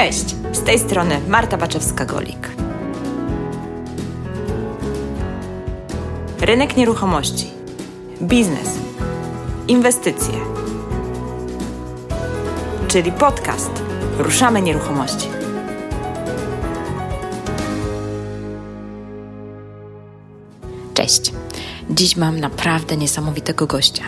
Cześć, z tej strony Marta Baczewska-Golik. Rynek nieruchomości, biznes, inwestycje, czyli podcast Ruszamy Nieruchomości. Cześć. Dziś mam naprawdę niesamowitego gościa.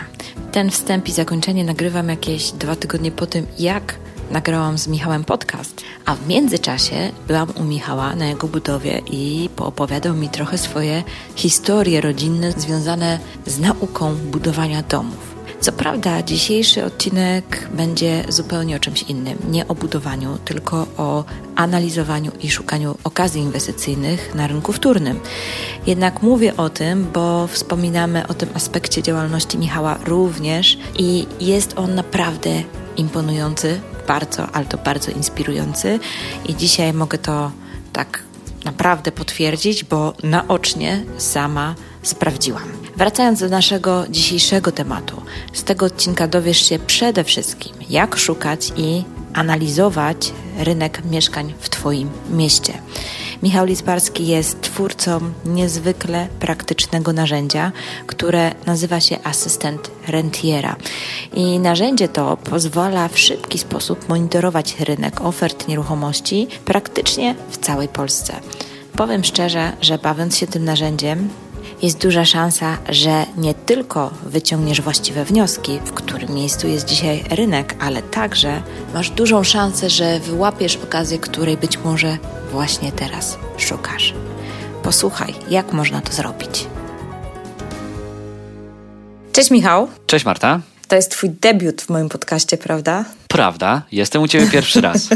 Ten wstęp i zakończenie nagrywam jakieś dwa tygodnie po tym, jak nagrałam z Michałem podcast, a w międzyczasie byłam u Michała na jego budowie i poopowiadał mi trochę swoje historie rodzinne związane z nauką budowania domów. Co prawda, dzisiejszy odcinek będzie zupełnie o czymś innym. Nie o budowaniu, tylko o analizowaniu i szukaniu okazji inwestycyjnych na rynku wtórnym. Jednak mówię o tym, bo wspominamy o tym aspekcie działalności Michała również i jest on naprawdę imponujący, bardzo, ale to bardzo inspirujący i dzisiaj mogę to tak naprawdę potwierdzić, bo naocznie sama sprawdziłam. Wracając do naszego dzisiejszego tematu, z tego odcinka dowiesz się przede wszystkim, jak szukać i analizować rynek mieszkań w Twoim mieście. Michał Lisbarski jest twórcą niezwykle praktycznego narzędzia, które nazywa się asystent rentiera. I narzędzie to pozwala w szybki sposób monitorować rynek ofert nieruchomości praktycznie w całej Polsce. Powiem szczerze, że bawiąc się tym narzędziem, jest duża szansa, że nie tylko wyciągniesz właściwe wnioski, w którym miejscu jest dzisiaj rynek, ale także masz dużą szansę, że wyłapiesz okazję, której być może właśnie teraz szukasz. Posłuchaj, jak można to zrobić. Cześć Michał. Cześć Marta. To jest Twój debiut w moim podcaście, prawda? Prawda, jestem u Ciebie pierwszy raz.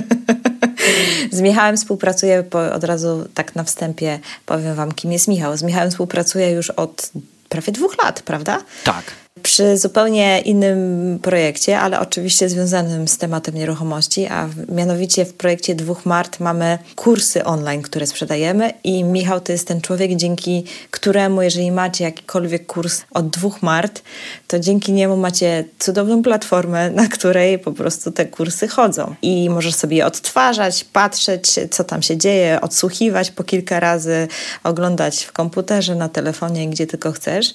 Z Michałem współpracuję, od razu tak na wstępie powiem Wam, kim jest Michał. Z Michałem współpracuję już od prawie dwóch lat, prawda? Tak przy zupełnie innym projekcie, ale oczywiście związanym z tematem nieruchomości, a mianowicie w projekcie Dwóch Mart mamy kursy online, które sprzedajemy i Michał to jest ten człowiek, dzięki któremu, jeżeli macie jakikolwiek kurs od Dwóch Mart, to dzięki niemu macie cudowną platformę, na której po prostu te kursy chodzą i możesz sobie je odtwarzać, patrzeć, co tam się dzieje, odsłuchiwać po kilka razy, oglądać w komputerze, na telefonie, gdzie tylko chcesz.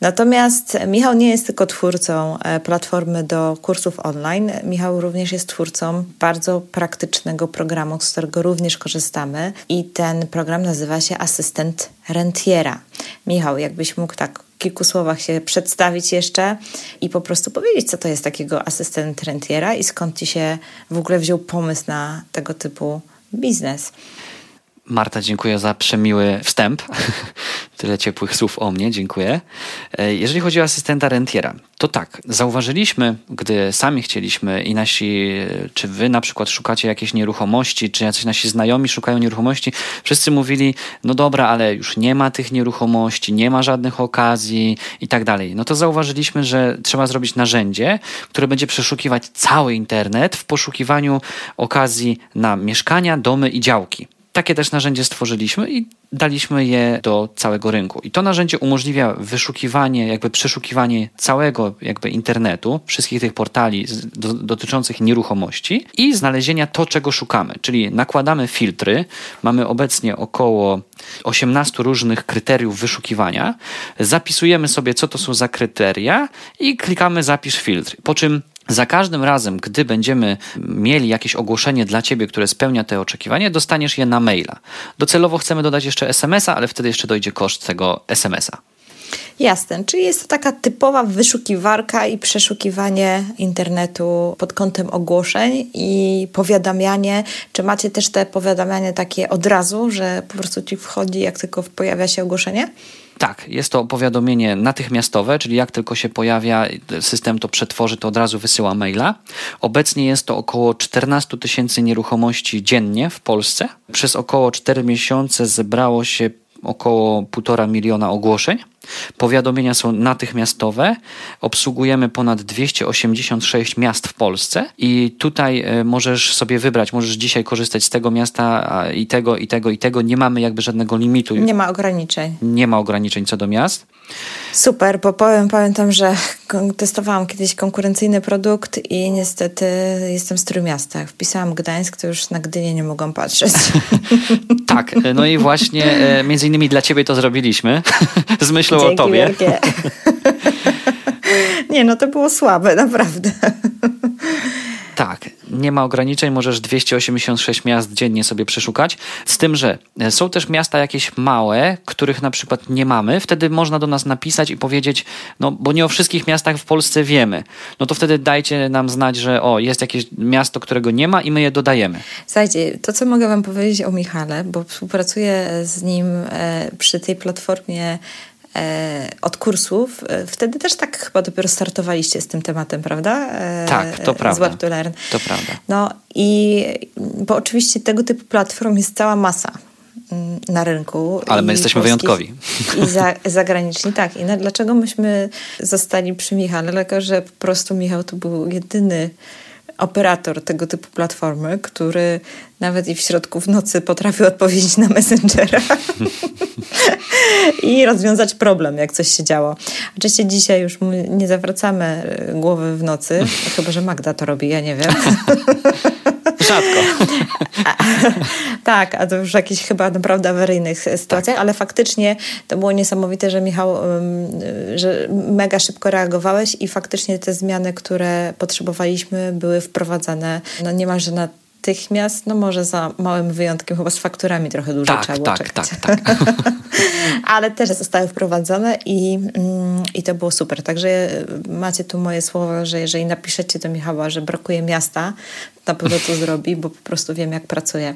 Natomiast Michał nie jest tylko twórcą e, platformy do kursów online. Michał również jest twórcą bardzo praktycznego programu, z którego również korzystamy i ten program nazywa się Asystent Rentiera. Michał, jakbyś mógł tak w kilku słowach się przedstawić jeszcze i po prostu powiedzieć, co to jest takiego asystent rentiera i skąd ci się w ogóle wziął pomysł na tego typu biznes. Marta, dziękuję za przemiły wstęp. Tyle ciepłych słów o mnie, dziękuję. E, jeżeli chodzi o asystenta rentiera, to tak, zauważyliśmy, gdy sami chcieliśmy i nasi, czy wy na przykład szukacie jakiejś nieruchomości, czy jacyś nasi znajomi szukają nieruchomości, wszyscy mówili, no dobra, ale już nie ma tych nieruchomości, nie ma żadnych okazji i tak dalej. No to zauważyliśmy, że trzeba zrobić narzędzie, które będzie przeszukiwać cały internet w poszukiwaniu okazji na mieszkania, domy i działki. Takie też narzędzie stworzyliśmy i daliśmy je do całego rynku. I to narzędzie umożliwia wyszukiwanie, jakby przeszukiwanie całego jakby internetu, wszystkich tych portali do, dotyczących nieruchomości i znalezienia to, czego szukamy. Czyli nakładamy filtry. Mamy obecnie około 18 różnych kryteriów wyszukiwania. Zapisujemy sobie, co to są za kryteria i klikamy zapisz filtr. Po czym za każdym razem, gdy będziemy mieli jakieś ogłoszenie dla Ciebie, które spełnia te oczekiwania, dostaniesz je na maila. Docelowo chcemy dodać jeszcze SMS-a, ale wtedy jeszcze dojdzie koszt tego SMS-a. Jasne, czyli jest to taka typowa wyszukiwarka i przeszukiwanie internetu pod kątem ogłoszeń i powiadamianie. Czy macie też te powiadamianie takie od razu, że po prostu ci wchodzi, jak tylko pojawia się ogłoszenie? Tak, jest to powiadomienie natychmiastowe, czyli jak tylko się pojawia, system to przetworzy, to od razu wysyła maila. Obecnie jest to około 14 tysięcy nieruchomości dziennie w Polsce. Przez około 4 miesiące zebrało się około 1,5 miliona ogłoszeń. Powiadomienia są natychmiastowe. Obsługujemy ponad 286 miast w Polsce i tutaj e, możesz sobie wybrać, możesz dzisiaj korzystać z tego miasta i tego, i tego, i tego. Nie mamy jakby żadnego limitu. Nie ma ograniczeń. Nie ma ograniczeń co do miast. Super, bo powiem, pamiętam, że testowałam kiedyś konkurencyjny produkt i niestety jestem z Trójmiasta. Jak wpisałam Gdańsk, to już na Gdynię nie mogłam patrzeć. tak, no i właśnie e, między innymi dla ciebie to zrobiliśmy, z myślą Dzięki o tobie. Wielkie. nie, no to było słabe, naprawdę. Tak, nie ma ograniczeń, możesz 286 miast dziennie sobie przeszukać. Z tym, że e, są też miasta jakieś małe, których na przykład nie mamy, wtedy można do nas napisać i powiedzieć, no bo nie o wszystkich miastach w Polsce wiemy. No to wtedy dajcie nam znać, że o, jest jakieś miasto, którego nie ma i my je dodajemy. Słuchajcie, to co mogę wam powiedzieć o Michale, bo współpracuję z nim e, przy tej platformie od kursów. E, wtedy też tak chyba dopiero startowaliście z tym tematem, prawda? E, tak, to prawda. Z Web to Learn. To prawda. No i bo oczywiście tego typu platform jest cała masa mm, na rynku. Ale my jesteśmy wyjątkowi. I za, zagraniczni, tak. I na, dlaczego myśmy zostali przy Michale? Dlatego, że po prostu Michał to był jedyny operator tego typu platformy, który nawet i w środku w nocy potrafił odpowiedzieć na Messengera i rozwiązać problem, jak coś się działo. Oczywiście dzisiaj już nie zawracamy e, głowy w nocy, chyba że Magda to robi, ja nie wiem. Rzadko. tak, a to już w jakichś chyba naprawdę awaryjnych sytuacjach, tak. ale faktycznie to było niesamowite, że Michał, że mega szybko reagowałeś i faktycznie te zmiany, które potrzebowaliśmy, były wprowadzane no niemalże na natychmiast, no może za małym wyjątkiem, chyba z fakturami trochę dłużej tak, trzeba było tak, czekać. Tak, tak, Ale też zostały wprowadzone i, mm, i to było super. Także macie tu moje słowa, że jeżeli napiszecie do Michała, że brakuje miasta, na pewno to zrobi, bo po prostu wiem, jak pracuje.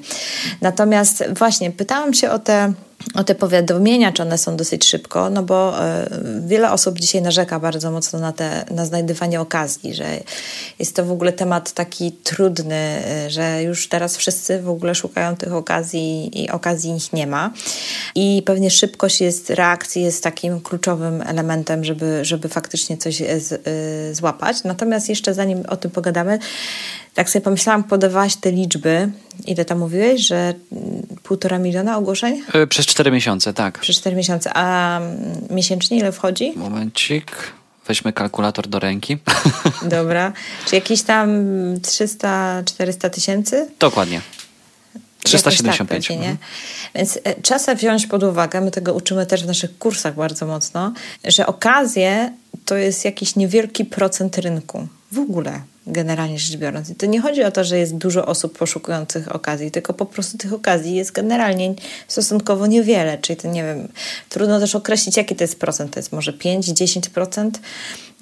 Natomiast właśnie pytałam się o te o te powiadomienia, czy one są dosyć szybko, no bo e, wiele osób dzisiaj narzeka bardzo mocno na, te, na znajdywanie okazji, że jest to w ogóle temat taki trudny, e, że już teraz wszyscy w ogóle szukają tych okazji i okazji ich nie ma. I pewnie szybkość jest, reakcji jest takim kluczowym elementem, żeby, żeby faktycznie coś z, y, złapać. Natomiast jeszcze zanim o tym pogadamy, tak sobie pomyślałam, podawałaś te liczby, ile tam mówiłeś, że półtora miliona ogłoszeń? E, przez cztery miesiące, tak. Przez cztery miesiące. A miesięcznie ile wchodzi? Momencik. Weźmy kalkulator do ręki. Dobra. Czy jakieś tam 300-400 tysięcy? Dokładnie. 375. Tak, nie? Więc e, czasem wziąć pod uwagę, my tego uczymy też w naszych kursach bardzo mocno, że okazje to jest jakiś niewielki procent rynku. W ogóle generalnie rzecz biorąc. I to nie chodzi o to, że jest dużo osób poszukujących okazji, tylko po prostu tych okazji jest generalnie stosunkowo niewiele. Czyli to nie wiem, trudno też określić, jaki to jest procent. To jest może 5-10%.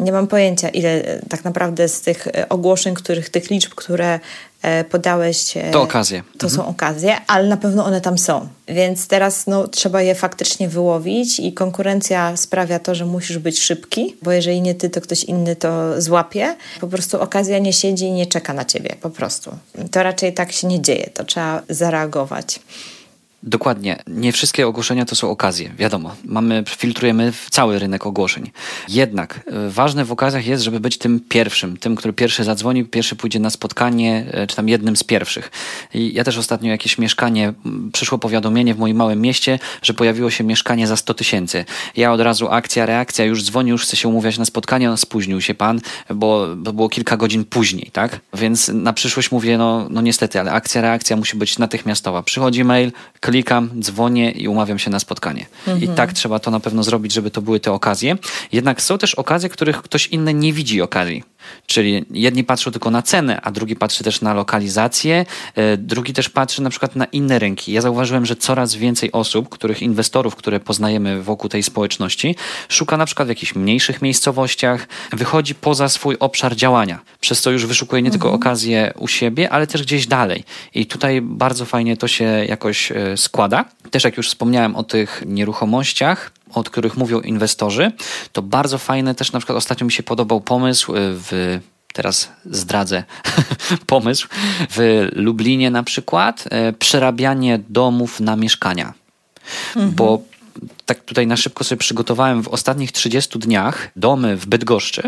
Nie mam pojęcia, ile e, tak naprawdę z tych e, ogłoszeń, których, tych liczb, które e, podałeś. To okazje. To mhm. są okazje, ale na pewno one tam są. Więc teraz no, trzeba je faktycznie wyłowić i konkurencja sprawia to, że musisz być szybki, bo jeżeli nie ty, to ktoś inny to złapie. Po prostu okazja nie siedzi i nie czeka na ciebie, po prostu. To raczej tak się nie dzieje, to trzeba zareagować. Dokładnie. Nie wszystkie ogłoszenia to są okazje. Wiadomo, mamy, filtrujemy cały rynek ogłoszeń. Jednak e, ważne w okazjach jest, żeby być tym pierwszym, tym, który pierwszy zadzwoni, pierwszy pójdzie na spotkanie, e, czy tam jednym z pierwszych. I ja też ostatnio jakieś mieszkanie, przyszło powiadomienie w moim małym mieście, że pojawiło się mieszkanie za 100 tysięcy. Ja od razu akcja, reakcja, już dzwoni, już chce się umówiać na spotkanie, no spóźnił się pan, bo, bo było kilka godzin później, tak? Więc na przyszłość mówię, no, no niestety, ale akcja, reakcja musi być natychmiastowa. Przychodzi mail, klikam, dzwonię i umawiam się na spotkanie. Mhm. I tak trzeba to na pewno zrobić, żeby to były te okazje. Jednak są też okazje, których ktoś inny nie widzi okazji. Czyli jedni patrzą tylko na cenę, a drugi patrzy też na lokalizację, e, drugi też patrzy na przykład na inne rynki. Ja zauważyłem, że coraz więcej osób, których inwestorów, które poznajemy wokół tej społeczności, szuka na przykład w jakichś mniejszych miejscowościach, wychodzi poza swój obszar działania, przez co już wyszukuje nie mhm. tylko okazję u siebie, ale też gdzieś dalej. I tutaj bardzo fajnie to się jakoś e, składa. Też jak już wspomniałem o tych nieruchomościach, od których mówią inwestorzy, to bardzo fajne też na przykład ostatnio mi się podobał pomysł y, w teraz zdradzę pomysł, w Lublinie na przykład y, przerabianie domów na mieszkania. Mhm. Bo tak tutaj na szybko sobie przygotowałem, w ostatnich 30 dniach domy w Bydgoszczy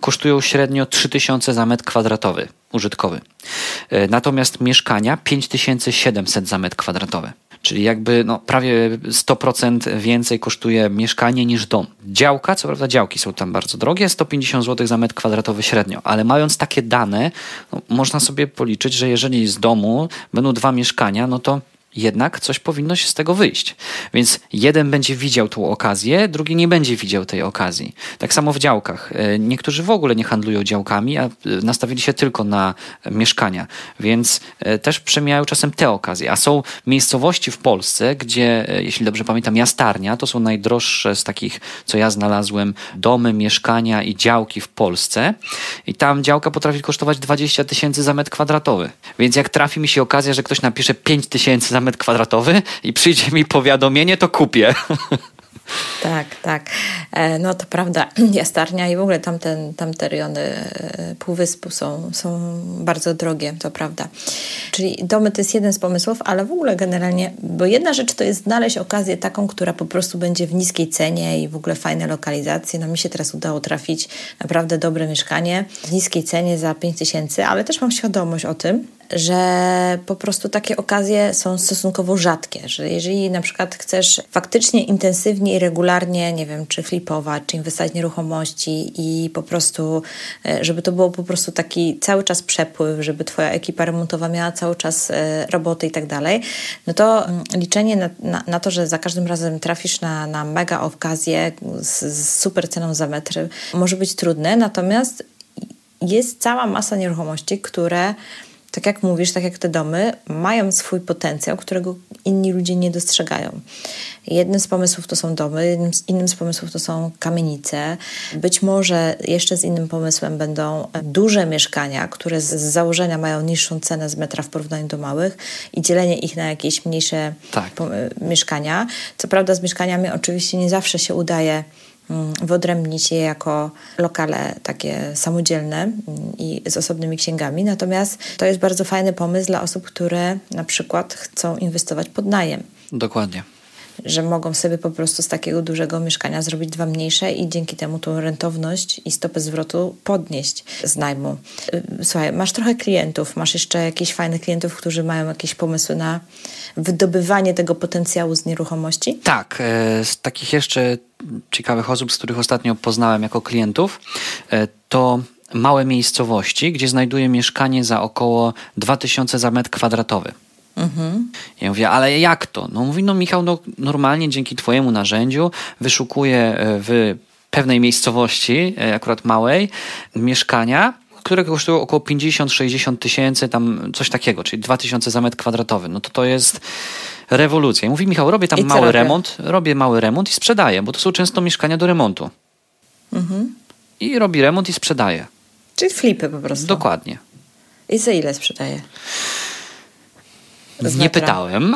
kosztują średnio 3000 za metr kwadratowy użytkowy. Y, natomiast mieszkania 5700 za metr kwadratowy. Czyli jakby no, prawie 100% więcej kosztuje mieszkanie niż dom. Działka, co prawda działki są tam bardzo drogie, 150 zł za metr kwadratowy średnio, ale mając takie dane, no, można sobie policzyć, że jeżeli z domu będą dwa mieszkania, no to jednak coś powinno się z tego wyjść. Więc jeden będzie widział tą okazję, drugi nie będzie widział tej okazji. Tak samo w działkach. E, niektórzy w ogóle nie handlują działkami, a e, nastawili się tylko na mieszkania, więc e, też przemijają czasem te okazje. A są miejscowości w Polsce, gdzie, jeśli dobrze pamiętam, jastarnia to są najdroższe z takich, co ja znalazłem, domy, mieszkania i działki w Polsce. I tam działka potrafi kosztować 20 tysięcy za metr kwadratowy. Więc jak trafi mi się okazja, że ktoś napisze 5 tysięcy za metr kwadratowy i przyjdzie mi powiadomienie, to kupię. Tak, tak. E, no to prawda, Jastarnia i w ogóle tamten, tamte rejony e, Półwyspu są, są bardzo drogie, to prawda. Czyli domy to jest jeden z pomysłów, ale w ogóle generalnie, bo jedna rzecz to jest znaleźć okazję taką, która po prostu będzie w niskiej cenie i w ogóle fajne lokalizacje. No mi się teraz udało trafić naprawdę dobre mieszkanie w niskiej cenie za 5 tysięcy, ale też mam świadomość o tym, że po prostu takie okazje są stosunkowo rzadkie, że jeżeli na przykład chcesz faktycznie intensywnie i regularnie, nie wiem, czy flipować, czy inwestować w nieruchomości i po prostu, e, żeby to było po prostu taki cały czas przepływ, żeby twoja ekipa remontowa miała cały czas e, roboty i tak dalej, no to mm, liczenie na, na, na, to, że za każdym razem trafisz na, na mega okazję z, z super ceną za metr może być trudne, natomiast jest cała masa nieruchomości, które tak jak mówisz, tak jak te domy, mają swój potencjał, którego inni ludzie nie dostrzegają. Jednym z pomysłów to są domy, innym z pomysłów to są kamienice. Być może jeszcze z innym pomysłem będą duże mieszkania, które z założenia mają niższą cenę z metra w porównaniu do małych i dzielenie ich na jakieś mniejsze tak. mieszkania. Co prawda z mieszkaniami oczywiście nie zawsze się udaje wyodrębnić je jako lokale takie samodzielne mm, i z osobnymi księgami. Natomiast to jest bardzo fajny pomysł dla osób, które na przykład chcą inwestować pod najem. Dokładnie że mogą sobie po prostu z takiego dużego mieszkania zrobić dwa mniejsze i dzięki temu tą rentowność i stopę zwrotu podnieść z najmu. Y, słuchaj, masz trochę klientów, masz jeszcze jakichś fajnych klientów, którzy mają jakieś pomysły na wydobywanie tego potencjału z nieruchomości? Tak, e, z takich jeszcze ciekawych osób, z których ostatnio poznałem jako klientów, e, to małe miejscowości, gdzie znajduję mieszkanie za około 2000 za metr kwadratowy. Mhm. Ja mówię, ale jak to? No mówi, no Michał, no, normalnie dzięki twojemu narzędziu wyszukuję e, w pewnej miejscowości, e, akurat małej, mieszkania, które kosztują około 50-60 tysięcy, tam coś takiego, czyli 2000 za metr kwadratowy. No to to jest rewolucja. I mówi Michał, robię tam mały robię? remont, robię mały remont i sprzedaję, bo to są często mieszkania do remontu. Mhm. I robi remont i sprzedaje. Czyli flipy po prostu. Dokładnie. I za ile sprzedaje? Nie pytałem.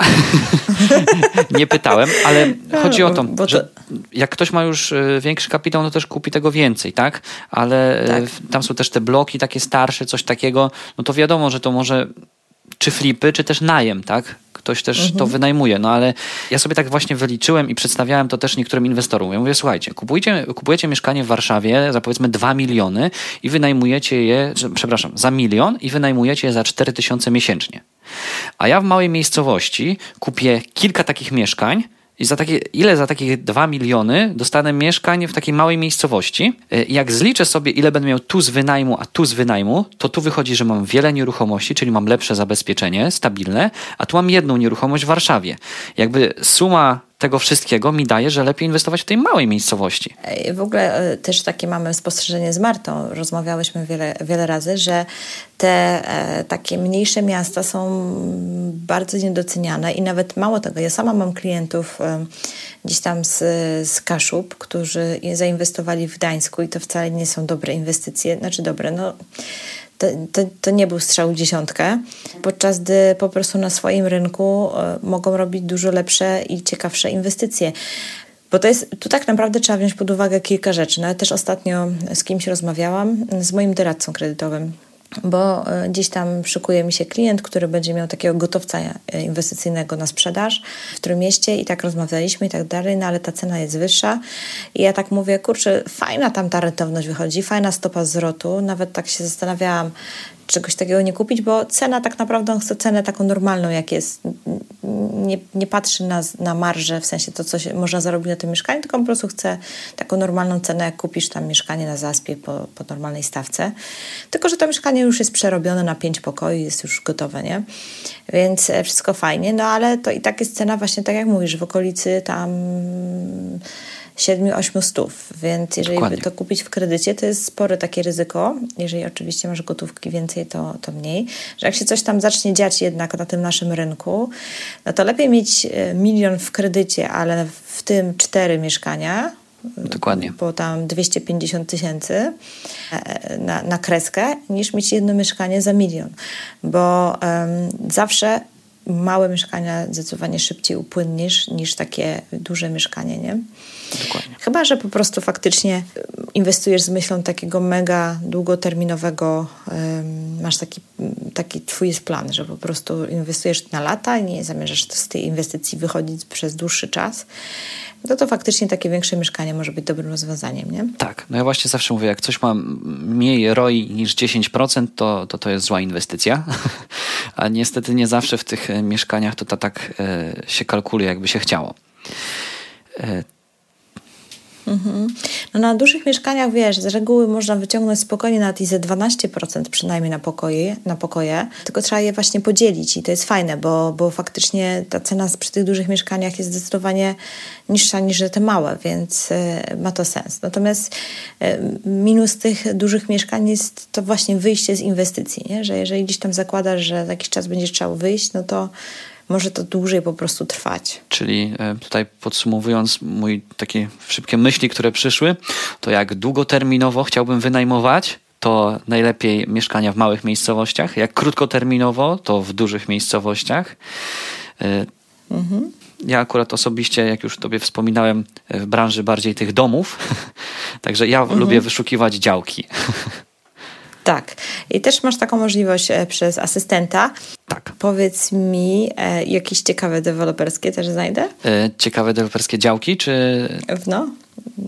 nie pytałem, ale chodzi o to, to, że jak ktoś ma już e, większy kapitał, no też kupi tego więcej, tak? Ale e, tak. tam są też te bloki takie starsze, coś takiego, no to wiadomo, że to może czy flipy, czy też najem, tak? Ktoś też mhm. to wynajmuje, no ale ja sobie tak właśnie wyliczyłem i przedstawiałem to też niektórym inwestorom. Ja mówię, słuchajcie, kupujecie, kupujecie mieszkanie w Warszawie za powiedzmy 2 miliony i wynajmujecie je, przepraszam, za milion i wynajmujecie je za 4 tysiące miesięcznie. A ja w małej miejscowości kupię kilka takich mieszkań, i za takie, ile za takie 2 miliony dostanę mieszkań w takiej małej miejscowości? E, jak zliczę sobie, ile będę miał tu z wynajmu, a tu z wynajmu, to tu wychodzi, że mam wiele nieruchomości, czyli mam lepsze zabezpieczenie, stabilne, a tu mam jedną nieruchomość w Warszawie. Jakby suma tego wszystkiego mi daje, że lepiej inwestować w tej małej miejscowości. W ogóle e, też takie mamy spostrzeżenie z Martą. Rozmawiałyśmy wiele, wiele razy, że te e, takie mniejsze miasta są bardzo niedoceniane i nawet mało tego. Ja sama mam klientów e, gdzieś tam z, z Kaszub, którzy zainwestowali w Gdańsku i to wcale nie są dobre inwestycje. Znaczy dobre, no to, to, to, nie był strzał w dziesiątkę, podczas gdy po prostu na swoim rynku e, mogą robić dużo lepsze i ciekawsze inwestycje. Bo to jest, tu tak naprawdę trzeba wziąć pod uwagę kilka rzeczy. Nawet też ostatnio z kimś rozmawiałam, z moim doradcą kredytowym bo e, gdzieś tam szykuje mi się klient, który będzie miał takiego gotowca e, inwestycyjnego na sprzedaż w którym mieście i tak rozmawialiśmy i tak dalej, no ale ta cena jest wyższa. I ja tak mówię, kurczę, fajna tam ta rentowność wychodzi, fajna stopa zwrotu, nawet tak się zastanawiałam, czegoś takiego nie kupić, bo cena tak naprawdę on chce cenę taką normalną, jak jest. Nie, nie patrzy na, na marżę, w sensie to, co się, można zarobić na tym mieszkaniu, tylko po prostu chce taką normalną cenę, jak kupisz tam mieszkanie na zaspie po, po normalnej stawce. Tylko, że to mieszkanie już jest przerobione na pięć pokoi, jest już gotowe, nie? Więc e, wszystko fajnie, no ale to i tak jest cena właśnie tak jak mówisz, w okolicy tam 7-8 stów, więc jeżeli Dokładnie. by to kupić w kredycie, to jest spore takie ryzyko. Jeżeli oczywiście masz gotówki więcej, to, to mniej. Że jak się coś tam zacznie dziać jednak na tym naszym rynku, no to lepiej mieć e, milion w kredycie, ale w tym cztery mieszkania, Dokładnie. Po tam 250 tysięcy e, na, na kreskę, niż mieć jedno mieszkanie za milion. Bo um, zawsze małe mieszkania zdecydowanie szybciej upłynniesz niż takie duże mieszkanie, nie? Dokładnie. Chyba, że po prostu faktycznie inwestujesz z myślą takiego mega długoterminowego, masz taki, taki twój jest plan, że po prostu inwestujesz na lata i nie zamierzasz z tej inwestycji wychodzić przez dłuższy czas, no to faktycznie takie większe mieszkanie może być dobrym rozwiązaniem, nie? Tak, no ja właśnie zawsze mówię, jak coś ma mniej ROI niż 10%, to to, to jest zła inwestycja, a niestety nie zawsze w tych e, mieszkaniach to, to tak e, się kalkuluje, jakby się chciało. Mhm. No na dużych mieszkaniach, wiesz, z reguły można wyciągnąć spokojnie nawet i ze 12% przynajmniej na pokoje, na pokoje, tylko trzeba je właśnie podzielić i to jest fajne, bo, bo faktycznie ta cena przy tych dużych mieszkaniach jest zdecydowanie niższa niż te małe, więc y, ma to sens. Natomiast y, minus tych dużych mieszkań jest to właśnie wyjście z inwestycji, nie? że jeżeli gdzieś tam zakładasz, że za jakiś czas będziesz chciał wyjść, no to może to dłużej po prostu trwać. Czyli e, tutaj podsumowując mój takie szybkie myśli, które przyszły, to jak długoterminowo chciałbym wynajmować, to najlepiej mieszkania w małych miejscowościach. Jak krótkoterminowo, to w dużych miejscowościach. E, mhm. Ja akurat osobiście, jak już tobie wspominałem, w branży bardziej tych domów, także ja mhm. lubię wyszukiwać działki. Tak. I też masz taką możliwość e, przez asystenta. Tak. Powiedz mi, e, jakieś ciekawe deweloperskie też znajdę? E, ciekawe deweloperskie działki, czy... No.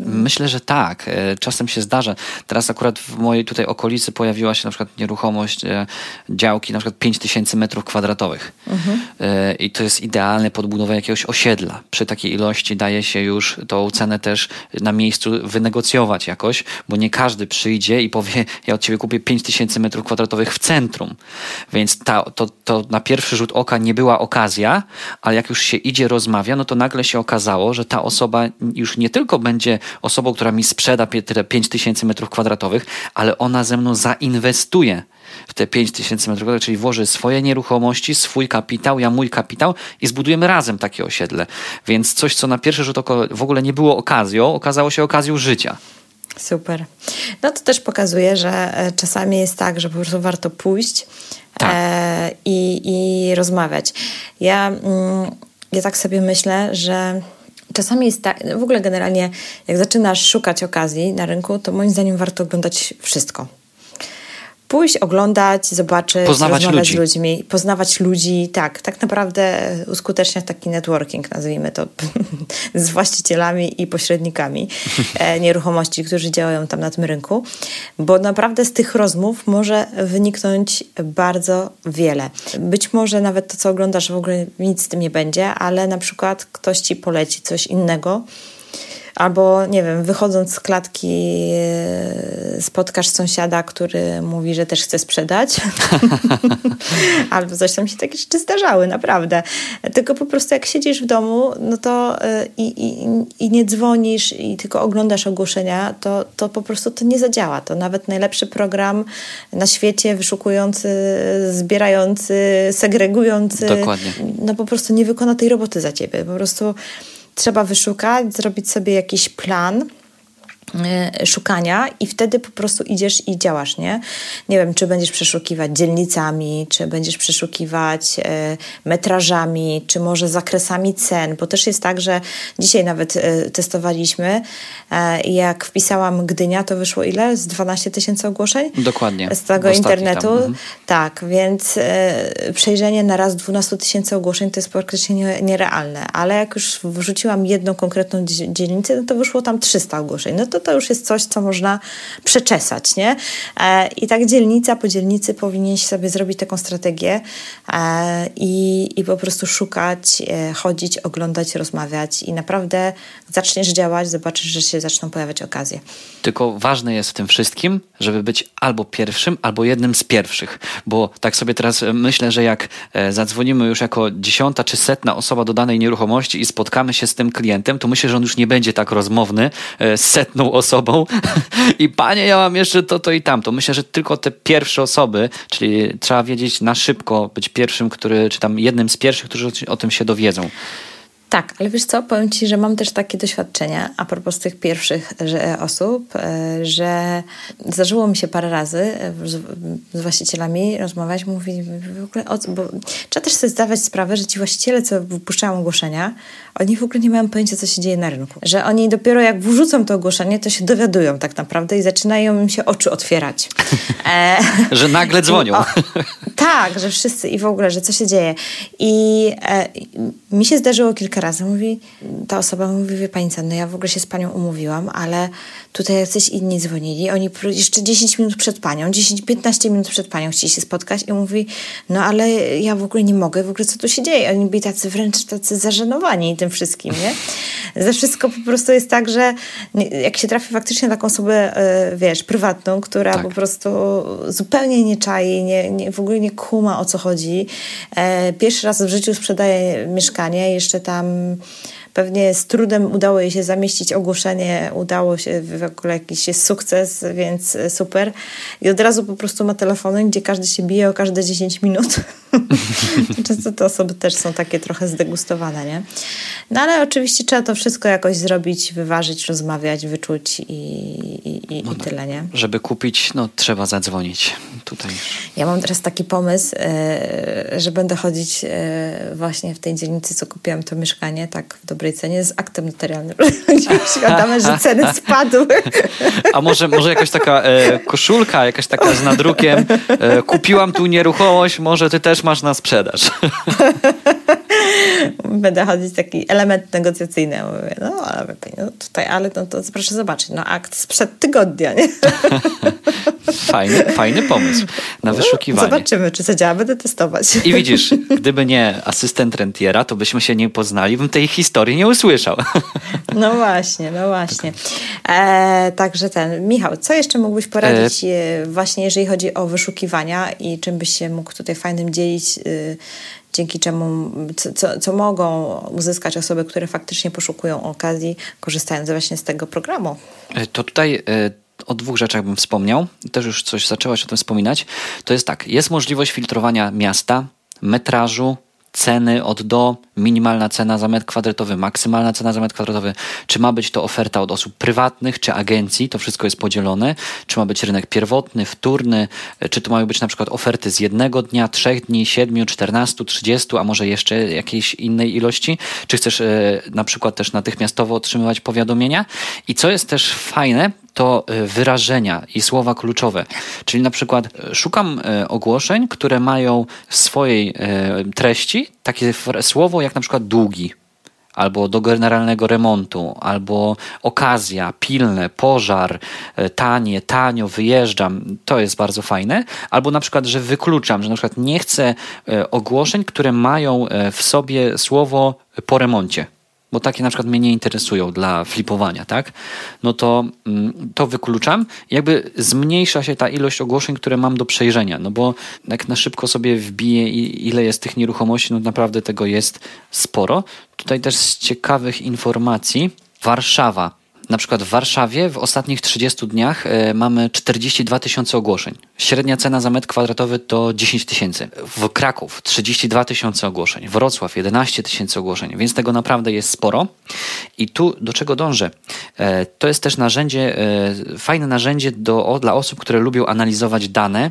Myślę, że tak. E, czasem się zdarza. Teraz akurat w mojej tutaj okolicy pojawiła się na przykład nieruchomość e, działki na przykład 5000 metrów kwadratowych. Mhm. E, I to jest idealne pod budowę jakiegoś osiedla. Przy takiej ilości daje się już tą cenę też na miejscu wynegocjować jakoś, bo nie każdy przyjdzie i powie, ja od ciebie kupię 5000 metrów kwadratowych w centrum. Więc ta, to, to na pierwszy rzut oka nie była okazja, ale jak już się idzie, rozmawia, no to nagle się okazało, że ta osoba już nie tylko będzie osobą, która mi sprzeda tyle 5 tysięcy metrów kwadratowych, ale ona ze mną zainwestuje w te 5 tysięcy metrów kwadratowych, czyli włoży swoje nieruchomości, swój kapitał, ja mój kapitał i zbudujemy razem takie osiedle. Więc coś, co na pierwszy rzut oka w ogóle nie było okazją, okazało się okazją życia. Super. No to też pokazuje, że e, czasami jest tak, że po prostu warto pójść tak. e, i, i rozmawiać. Ja, mm, ja tak sobie myślę, że czasami jest tak, w ogóle generalnie, jak zaczynasz szukać okazji na rynku, to moim zdaniem warto oglądać wszystko pójść, oglądać, zobaczyć, poznawać rozmawiać ludzi. z ludźmi, poznawać ludzi, tak, tak naprawdę uskuteczniać taki networking, nazwijmy to, z właścicielami i pośrednikami e, nieruchomości, którzy działają tam na tym rynku, bo naprawdę z tych rozmów może wyniknąć bardzo wiele. Być może nawet to, co oglądasz, w ogóle nic z tym nie będzie, ale na przykład ktoś ci poleci coś innego, Albo, nie wiem, wychodząc z klatki e, spotkasz sąsiada, który mówi, że też chce sprzedać. Albo coś tam się takie rzeczy zdarzały, naprawdę. Tylko po prostu jak siedzisz w domu, no to e, i, i, i nie dzwonisz i tylko oglądasz ogłoszenia, to, to po prostu to nie zadziała. To nawet najlepszy program na świecie, wyszukujący, zbierający, segregujący, Dokładnie. no po prostu nie wykona tej roboty za ciebie. Po prostu trzeba wyszukać, zrobić sobie jakiś plan szukania i wtedy po prostu idziesz i działasz, nie? Nie wiem, czy będziesz przeszukiwać dzielnicami, czy będziesz przeszukiwać e, metrażami, czy może zakresami cen, bo też jest tak, że dzisiaj nawet e, testowaliśmy e, jak wpisałam Gdynia, to wyszło ile? Z 12 tysięcy ogłoszeń? Dokładnie. Z tego internetu. Mhm. Tak, więc przejrzenie na raz 12 tysięcy ogłoszeń to jest praktycznie nierealne, ale jak już wrzuciłam jedną konkretną dzielnicę, no to wyszło tam 300 ogłoszeń. No to to to już jest coś, co można przeczesać, nie? E, I tak dzielnica po dzielnicy powinien sobie zrobić taką strategię i, i po prostu szukać, e, chodzić, oglądać, rozmawiać i naprawdę zaczniesz działać, zobaczysz, że się zaczną pojawiać okazje. Tylko ważne jest w tym wszystkim, żeby być albo pierwszym, albo jednym z pierwszych, bo tak sobie teraz myślę, że jak zadzwonimy już jako dziesiąta czy setna osoba do danej nieruchomości i spotkamy się z tym klientem, to myślę, że on już nie będzie tak rozmowny z setną osobą i panie, ja mam jeszcze to, to i tamto. Myślę, że tylko te pierwsze osoby, czyli trzeba wiedzieć na szybko, być pierwszym, który, czy tam jednym z pierwszych, którzy o tym się dowiedzą. Tak, ale wiesz co, powiem Ci, że mam też takie doświadczenia a propos tych pierwszych że, osób, e, że zdarzyło mi się parę razy e, z, z właścicielami rozmawiać, mówić w ogóle o co, bo trzeba też sobie zdawać sprawę, że ci właściciele, co wypuszczają ogłoszenia, oni w ogóle nie mają pojęcia, co się dzieje na rynku. Że oni dopiero jak wrzucą to ogłoszenie, to się dowiadują tak naprawdę i zaczynają im się oczy otwierać. E, że nagle dzwonią. O, tak, że wszyscy i w ogóle, że co się dzieje. I e, mi się zdarzyło kilka razy. Mówi, ta osoba mówi, wie pani co, no ja w ogóle się z panią umówiłam, ale tutaj jacyś inni dzwonili. Oni jeszcze 10 minut przed panią, 10-15 minut przed panią chcieli się spotkać i mówi, no ale ja w ogóle nie mogę, w ogóle co tu się dzieje? Oni byli tacy wręcz tacy zażenowani tym wszystkim, nie? Ze wszystko po prostu jest tak, że jak się trafi faktycznie taką osobę, e, wiesz, prywatną, która tak. po prostu zupełnie nie czai, nie, nie, w ogóle nie kuma o co chodzi. E, pierwszy raz w życiu sprzedaje mieszkanie, jeszcze tam Pewnie z trudem udało jej się zamieścić ogłoszenie, udało się w ogóle jakiś jest sukces, więc super. I od razu po prostu ma telefony, gdzie każdy się bije o każde 10 minut. Często te osoby też są takie trochę zdegustowane, nie? No ale oczywiście trzeba to wszystko jakoś zrobić, wyważyć, rozmawiać, wyczuć i, i, i, no, i tyle, nie? Żeby kupić, no trzeba zadzwonić tutaj. Ja mam teraz taki pomysł, e, że będę chodzić e, właśnie w tej dzielnicy, co kupiłam to mieszkanie, tak w dobrej cenie, z aktem notarialnym. Świadome, że ceny spadły. A może, może jakaś taka e, koszulka, jakaś taka z nadrukiem, kupiłam tu nieruchomość, może ty też masz na sprzedaż. Będę chodzić taki element negocjacyjny. Mówię, no ale no tutaj, ale no to proszę zobaczyć, no akt sprzed tygodnia, nie? Fajny, fajny pomysł na no, wyszukiwanie. Zobaczymy, czy zadziała, będę testować. I widzisz, gdyby nie asystent rentiera, to byśmy się nie poznali, bym tej historii nie usłyszał. No właśnie, no właśnie. E, także ten, Michał, co jeszcze mógłbyś poradzić e... właśnie, jeżeli chodzi o wyszukiwania i czym byś się mógł tutaj fajnym dzielić y, dzięki czemu, co, co mogą uzyskać osoby, które faktycznie poszukują okazji, korzystając właśnie z tego programu. E, to tutaj e, o dwóch rzeczach bym wspomniał, też już coś zaczęłaś o tym wspominać. To jest tak, jest możliwość filtrowania miasta, metrażu, ceny od do, minimalna cena za metr kwadratowy, maksymalna cena za metr kwadratowy, czy ma być to oferta od osób prywatnych, czy agencji, to wszystko jest podzielone, czy ma być rynek pierwotny, wtórny, czy to mają być na przykład oferty z jednego dnia, trzech dni, siedmiu, czternastu, trzydziestu, a może jeszcze jakiejś innej ilości, czy chcesz e, na przykład też natychmiastowo otrzymywać powiadomienia? I co jest też fajne, to e, wyrażenia i słowa kluczowe. Czyli na przykład e, szukam ogłoszeń, które mają w swojej treści takie słowo jak na przykład długi, albo do generalnego remontu, albo okazja, pilne, pożar, tanie, tanio, wyjeżdżam, to jest bardzo fajne. Albo na przykład, że wykluczam, że na przykład nie chcę ogłoszeń, które mają w sobie słowo po remoncie bo takie na przykład mnie nie interesują dla flipowania, tak? No to, mm, to wykluczam. Jakby zmniejsza się ta ilość ogłoszeń, które mam do przejrzenia, no bo jak na szybko sobie wbiję ile jest tych nieruchomości, no naprawdę tego jest sporo. Tutaj też z ciekawych informacji Warszawa na przykład w Warszawie w ostatnich 30 dniach e, mamy 42 tysiące ogłoszeń. Średnia cena za metr kwadratowy to 10 tysięcy. W Kraków 32 tysiące ogłoszeń. Wrocław 11 tysięcy ogłoszeń, więc tego naprawdę jest sporo. I tu do czego dążę? E, to jest też narzędzie, e, fajne narzędzie do, dla osób, które lubią analizować dane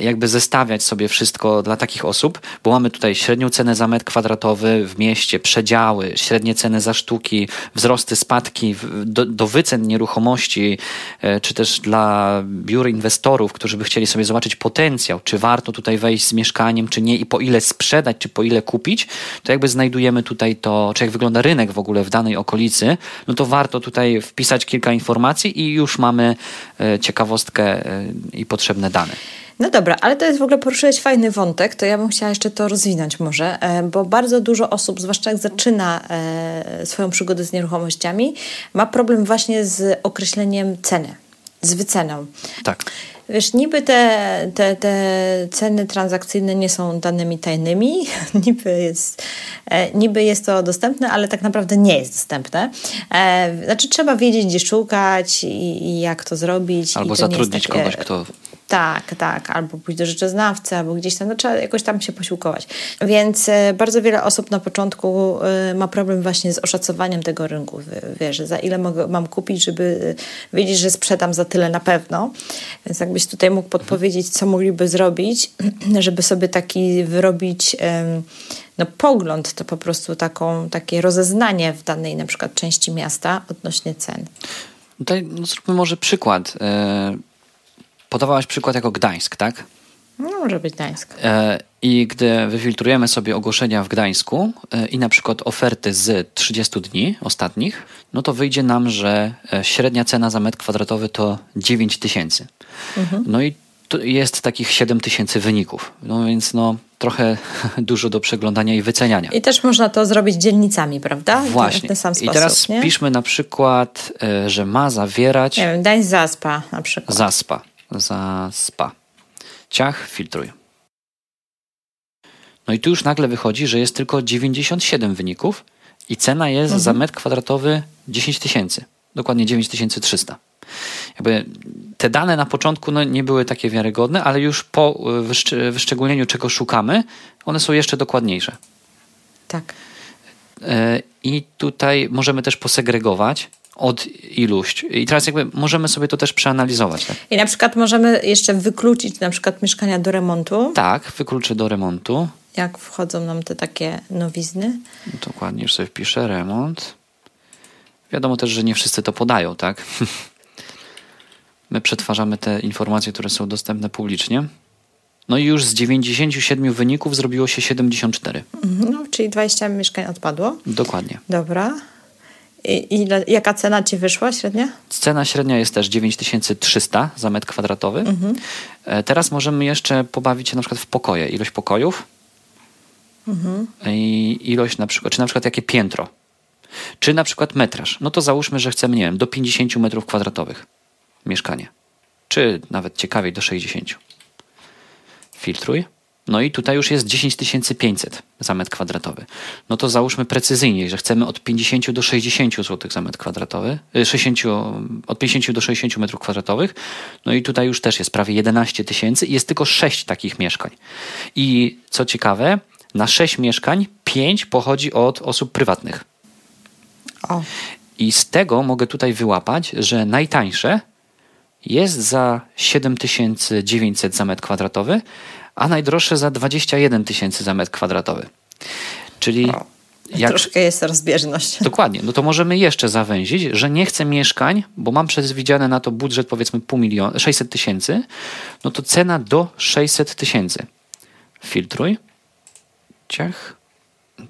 jakby zestawiać sobie wszystko dla takich osób, bo mamy tutaj średnią cenę za metr kwadratowy w mieście, przedziały, średnie ceny za sztuki, wzrosty, spadki do, do wycen nieruchomości, e, czy też dla biur inwestorów, którzy by chcieli sobie zobaczyć potencjał, czy warto tutaj wejść z mieszkaniem, czy nie i po ile sprzedać, czy po ile kupić, to jakby znajdujemy tutaj to, czy jak wygląda rynek w ogóle w danej okolicy, no to warto tutaj wpisać kilka informacji i już mamy e, ciekawostkę i potrzebne dane. No dobra, ale to jest w ogóle poruszyłeś fajny wątek, to ja bym chciała jeszcze to rozwinąć może, e, bo bardzo dużo osób, zwłaszcza jak zaczyna e, swoją przygodę z nieruchomościami, ma problem właśnie z określeniem ceny, z wyceną. Tak. Wiesz, niby te, te, te ceny transakcyjne nie są danymi tajnymi, niby jest, e, niby jest to dostępne, ale tak naprawdę nie jest dostępne. Znaczy trzeba wiedzieć, gdzie szukać i, i jak to zrobić. Albo zatrudnić takie... kogoś, kto tak, tak, albo pójść do rzeczoznawcy, albo gdzieś tam, no trzeba jakoś tam się posiłkować. Więc e, bardzo wiele osób na początku e, ma problem właśnie z oszacowaniem tego rynku. Wiesz, za ile mogę, mam kupić, żeby e, wiedzieć, że sprzedam za tyle na pewno. Więc jakbyś tutaj mógł podpowiedzieć, co mogliby zrobić, żeby sobie taki wyrobić no, pogląd, to po prostu taką, takie rozeznanie w danej na przykład części miasta odnośnie cen. Tutaj no, zróbmy może przykład. Podawałaś przykład jako Gdańsk, tak? No, może być Gdańsk. E, I gdy wyfiltrujemy sobie ogłoszenia w Gdańsku e, i na przykład oferty z 30 dni ostatnich, no to wyjdzie nam, że e, średnia cena za metr kwadratowy to 9 tysięcy. Mhm. No i jest takich 7 tysięcy wyników. No więc no trochę dużo do przeglądania i wyceniania. I też można to zrobić dzielnicami, prawda? Właśnie. W ten sam sposób, I teraz nie? piszmy na przykład, że ma zawierać... Nie wiem, Gdańsk Zaspa na przykład. Zaspa za spa. Ciach, filtruj. No i tu już nagle wychodzi, że jest tylko 97 wyników i cena jest mhm. za metr kwadratowy 10 tysięcy. Dokładnie 9300. Jakby te dane na początku no, nie były takie wiarygodne, ale już po wyszczególnieniu, czego szukamy, one są jeszcze dokładniejsze. Tak. E, I tutaj możemy też posegregować od iluś. I teraz jakby możemy sobie to też przeanalizować. Tak? I na przykład możemy jeszcze wykluczyć na przykład mieszkania do remontu. Tak, wykluczę do remontu. Jak wchodzą nam te takie nowizny. Dokładnie, już sobie wpiszę remont. Wiadomo też, że nie wszyscy to podają, tak? My przetwarzamy te informacje, które są dostępne publicznie. No i już z 97 wyników zrobiło się 74. Mhm, no, czyli 20 mieszkań odpadło. Dokładnie. Dobra. I ile, jaka cena ci wyszła średnia? Cena średnia jest też 9300 za metr kwadratowy. Mhm. E, teraz możemy jeszcze pobawić się na przykład w pokoje. Ilość pokojów mhm. i ilość na przykład, czy na przykład jakie piętro. Czy na przykład metraż. No to załóżmy, że chcemy, nie wiem, do 50 metrów kwadratowych mieszkanie. Czy nawet ciekawiej do 60. Filtruj. No i tutaj już jest 10 500 za metr kwadratowy. No to załóżmy precyzyjnie, że chcemy od 50 do 60 zł za metr kwadratowy, 60, y, od 50 do 60 metrów kwadratowych. No i tutaj już też jest prawie 11 tysięcy i jest tylko 6 takich mieszkań. I co ciekawe, na 6 mieszkań 5 pochodzi od osób prywatnych. O. I z tego mogę tutaj wyłapać, że najtańsze jest za 7900 za metr kwadratowy, a najdroższe za 21 tysięcy za metr kwadratowy. Czyli. Jak, troszkę jest rozbieżność. Dokładnie. No to możemy jeszcze zawęzić, że nie chcę mieszkań, bo mam przewidziane na to budżet powiedzmy pół miliona, 600 tysięcy, no to cena do 600 tysięcy. Filtruj. Ciach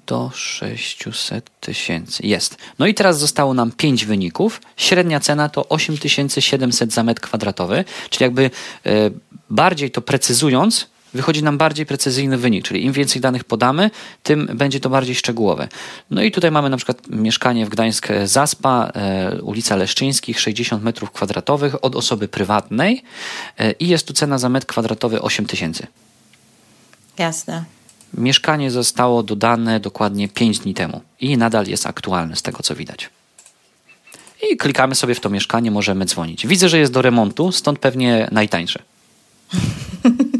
do 600 tysięcy. Jest. No i teraz zostało nam 5 wyników. Średnia cena to 8700 za metr kwadratowy, czyli jakby e, bardziej to precyzując, wychodzi nam bardziej precyzyjny wynik, czyli im więcej danych podamy, tym będzie to bardziej szczegółowe. No i tutaj mamy na przykład mieszkanie w Gdańsk Zaspa, e, ulica Leszczyńskich, 60 metrów kwadratowych od osoby prywatnej e, i jest tu cena za metr kwadratowy 8 tysięcy. Jasne. Mieszkanie zostało dodane dokładnie 5 dni temu i nadal jest aktualne z tego co widać. I klikamy sobie w to mieszkanie, możemy dzwonić. Widzę, że jest do remontu, stąd pewnie najtańsze.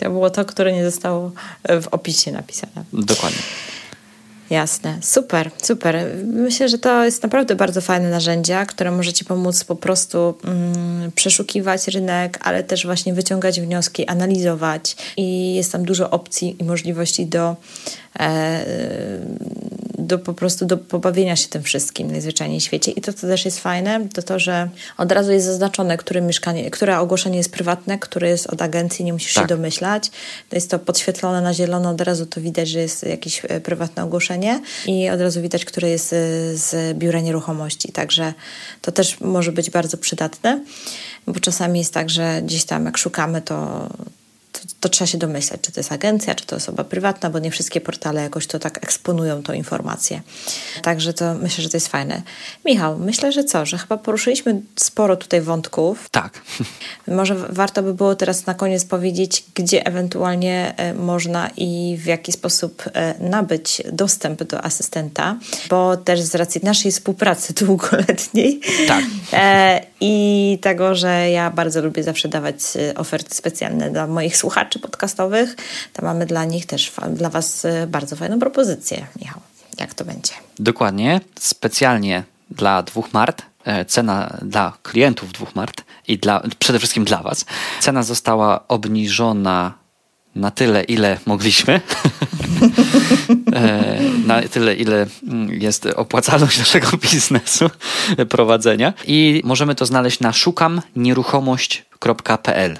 To było to, które nie zostało w opisie napisane. Dokładnie. Jasne, super, super. Myślę, że to jest naprawdę bardzo fajne narzędzia, które może Ci pomóc po prostu mm, przeszukiwać rynek, ale też właśnie wyciągać wnioski, analizować i jest tam dużo opcji i możliwości do e, do po prostu do pobawienia się tym wszystkim najzwyczajniej w świecie. I to, co też jest fajne, to to, że od razu jest zaznaczone, które mieszkanie, które ogłoszenie jest prywatne, które jest od agencji, nie musisz tak. się domyślać. To jest to podświetlone na zielono, od razu to widać, że jest jakieś e, prywatne ogłoszenie i od razu widać, które jest e, z biura nieruchomości. Także to też może być bardzo przydatne, bo czasami jest tak, że gdzieś tam jak szukamy, to to, to, trzeba się domyśleć, czy to jest agencja, czy to osoba prywatna, bo nie wszystkie portale jakoś to tak eksponują tą informację. Także to myślę, że to jest fajne. Michał, myślę, że co, że chyba poruszyliśmy sporo tutaj wątków. Tak. Może warto by było teraz na koniec powiedzieć, gdzie ewentualnie e, można i w jaki sposób e, nabyć dostęp do asystenta, bo też z racji naszej współpracy długoletniej tak. I tego, że ja bardzo lubię zawsze dawać oferty specjalne dla moich słuchaczy podcastowych, to mamy dla nich też, dla Was y, bardzo fajną propozycję. Michał, jak to będzie? Dokładnie. Specjalnie dla dwóch mart e, cena dla klientów dwóch mart i dla, przede wszystkim dla Was. Cena została obniżona na tyle, ile mogliśmy. E, na tyle, ile mm, jest opłacalność naszego biznesu prowadzenia. I możemy to znaleźć na szukamnieruchomość.pl.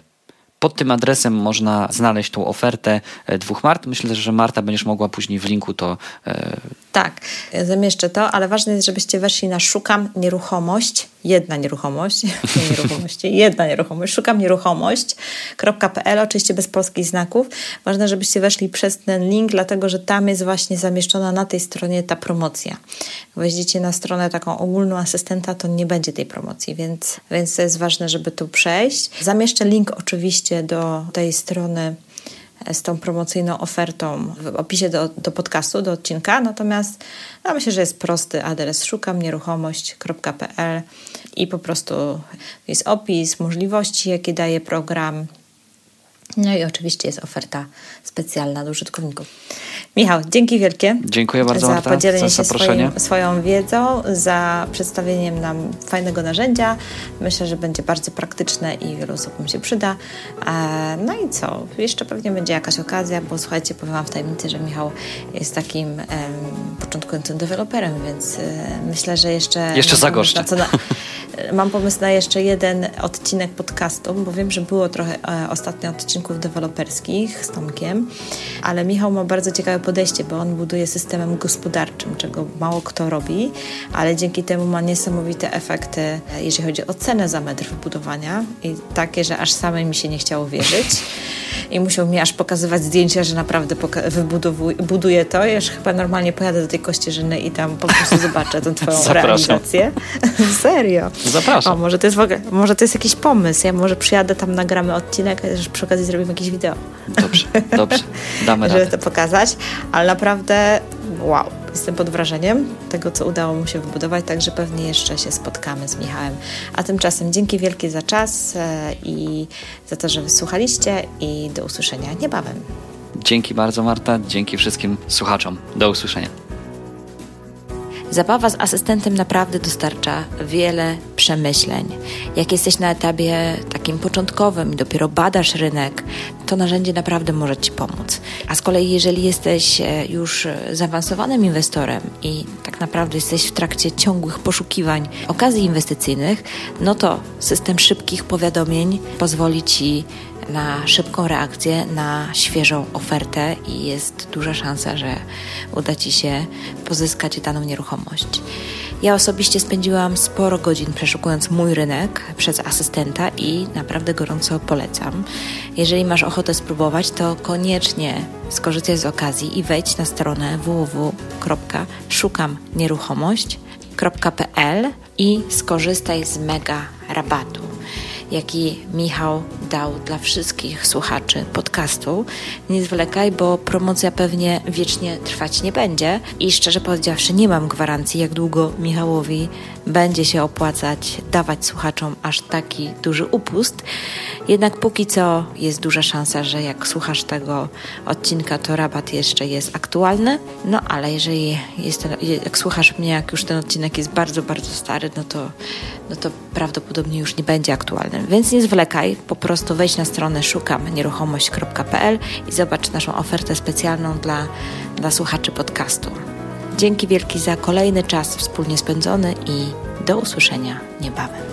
Pod tym adresem można znaleźć tą ofertę e, dwóch Mart. Myślę, że Marta będziesz mogła później w linku to. E... Tak, zamieszczę to, ale ważne jest, żebyście weszli na szukam nieruchomość jedna nieruchomość, nie nieruchomości, jedna nieruchomość, szukam nieruchomość.pl, oczywiście bez polskich znaków. Ważne, żebyście weszli przez ten link, dlatego że tam jest właśnie zamieszczona na tej stronie ta promocja. Wejdziecie na stronę taką ogólną asystenta, to nie będzie tej promocji, więc, więc to jest ważne, żeby tu przejść. Zamieszczę link oczywiście do tej strony z tą promocyjną ofertą w opisie do, do podcastu, do odcinka. Natomiast no, myślę, że jest prosty adres szukam nieruchomość.pl i po prostu jest opis możliwości, jakie daje program. No i oczywiście jest oferta specjalna do użytkowników. Michał, dzięki wielkie. Dziękuję bardzo za Marta, podzielenie za się swoim, swoją wiedzą, za przedstawieniem nam fajnego narzędzia. Myślę, że będzie bardzo praktyczne i wielu osobom się przyda. E, no i co? Jeszcze pewnie będzie jakaś okazja, bo słuchajcie, powiem Wam w tajemnicy, że Michał jest takim um, początkującym deweloperem, więc e, myślę, że jeszcze... Jeszcze zagoszczę. Mam pomysł na jeszcze jeden odcinek podcastu, bo wiem, że było trochę e, ostatnio odcinków deweloperskich z Tomkiem, ale Michał ma bardzo ciekawe podejście, bo on buduje systemem gospodarczym, czego mało kto robi, ale dzięki temu ma niesamowite efekty, e, jeżeli chodzi o cenę za metr wybudowania i takie, że aż samej mi się nie chciało wierzyć i musiał mi aż pokazywać zdjęcia, że naprawdę buduje to. Ja już chyba normalnie pojadę do tej Kościerzyny i tam po prostu zobaczę tę twoją Zapraszam. realizację. Serio. Zapraszam. O, może to, jest w ogóle, może to jest jakiś pomysł. Ja może przyjadę tam, nagramy odcinek, a przy okazji zrobimy jakieś wideo. Dobrze, dobrze. Damy radę. Żeby to pokazać. Ale naprawdę wow, jestem pod wrażeniem tego, co udało mu się wybudować, także pewnie jeszcze się spotkamy z Michałem. A tymczasem dzięki wielkie za czas e, i za to, że wysłuchaliście i do usłyszenia niebawem. Dzięki bardzo Marta, dzięki wszystkim słuchaczom. Do usłyszenia. Zabawa z asystentem naprawdę dostarcza wiele przemyśleń. Jak jesteś na etapie takim początkowym i dopiero badasz rynek, to narzędzie naprawdę może Ci pomóc. A z kolei, jeżeli jesteś e, już zaawansowanym inwestorem i tak naprawdę jesteś w trakcie ciągłych poszukiwań okazji inwestycyjnych, no to system szybkich powiadomień pozwoli Ci na szybką reakcję, na świeżą ofertę i jest duża szansa, że uda Ci się pozyskać daną nieruchomość. Ja osobiście spędziłam sporo godzin przeszukując mój rynek przez asystenta i naprawdę gorąco polecam. Jeżeli masz ochotę spróbować, to koniecznie skorzystaj z okazji i wejdź na stronę www.szukamnieruchomość.pl i skorzystaj z mega rabatu, jaki Michał dał dla wszystkich słuchaczy podcastu. Nie zwlekaj, bo promocja pewnie wiecznie trwać nie będzie i szczerze powiedziawszy nie mam gwarancji, jak długo Michałowi będzie się opłacać dawać słuchaczom aż taki duży upust. Jednak póki co jest duża szansa, że jak słuchasz tego odcinka, to rabat jeszcze jest aktualny. No ale jeżeli jest ten, jak słuchasz mnie, jak już ten odcinek jest bardzo, bardzo stary, no to, no to prawdopodobnie już nie będzie aktualny. Więc nie zwlekaj, po prostu wejdź na stronę szukamnieruchomość.pl i zobacz naszą ofertę specjalną dla, dla słuchaczy podcastu. Dzięki wielki za kolejny czas wspólnie spędzony i do usłyszenia niebawem.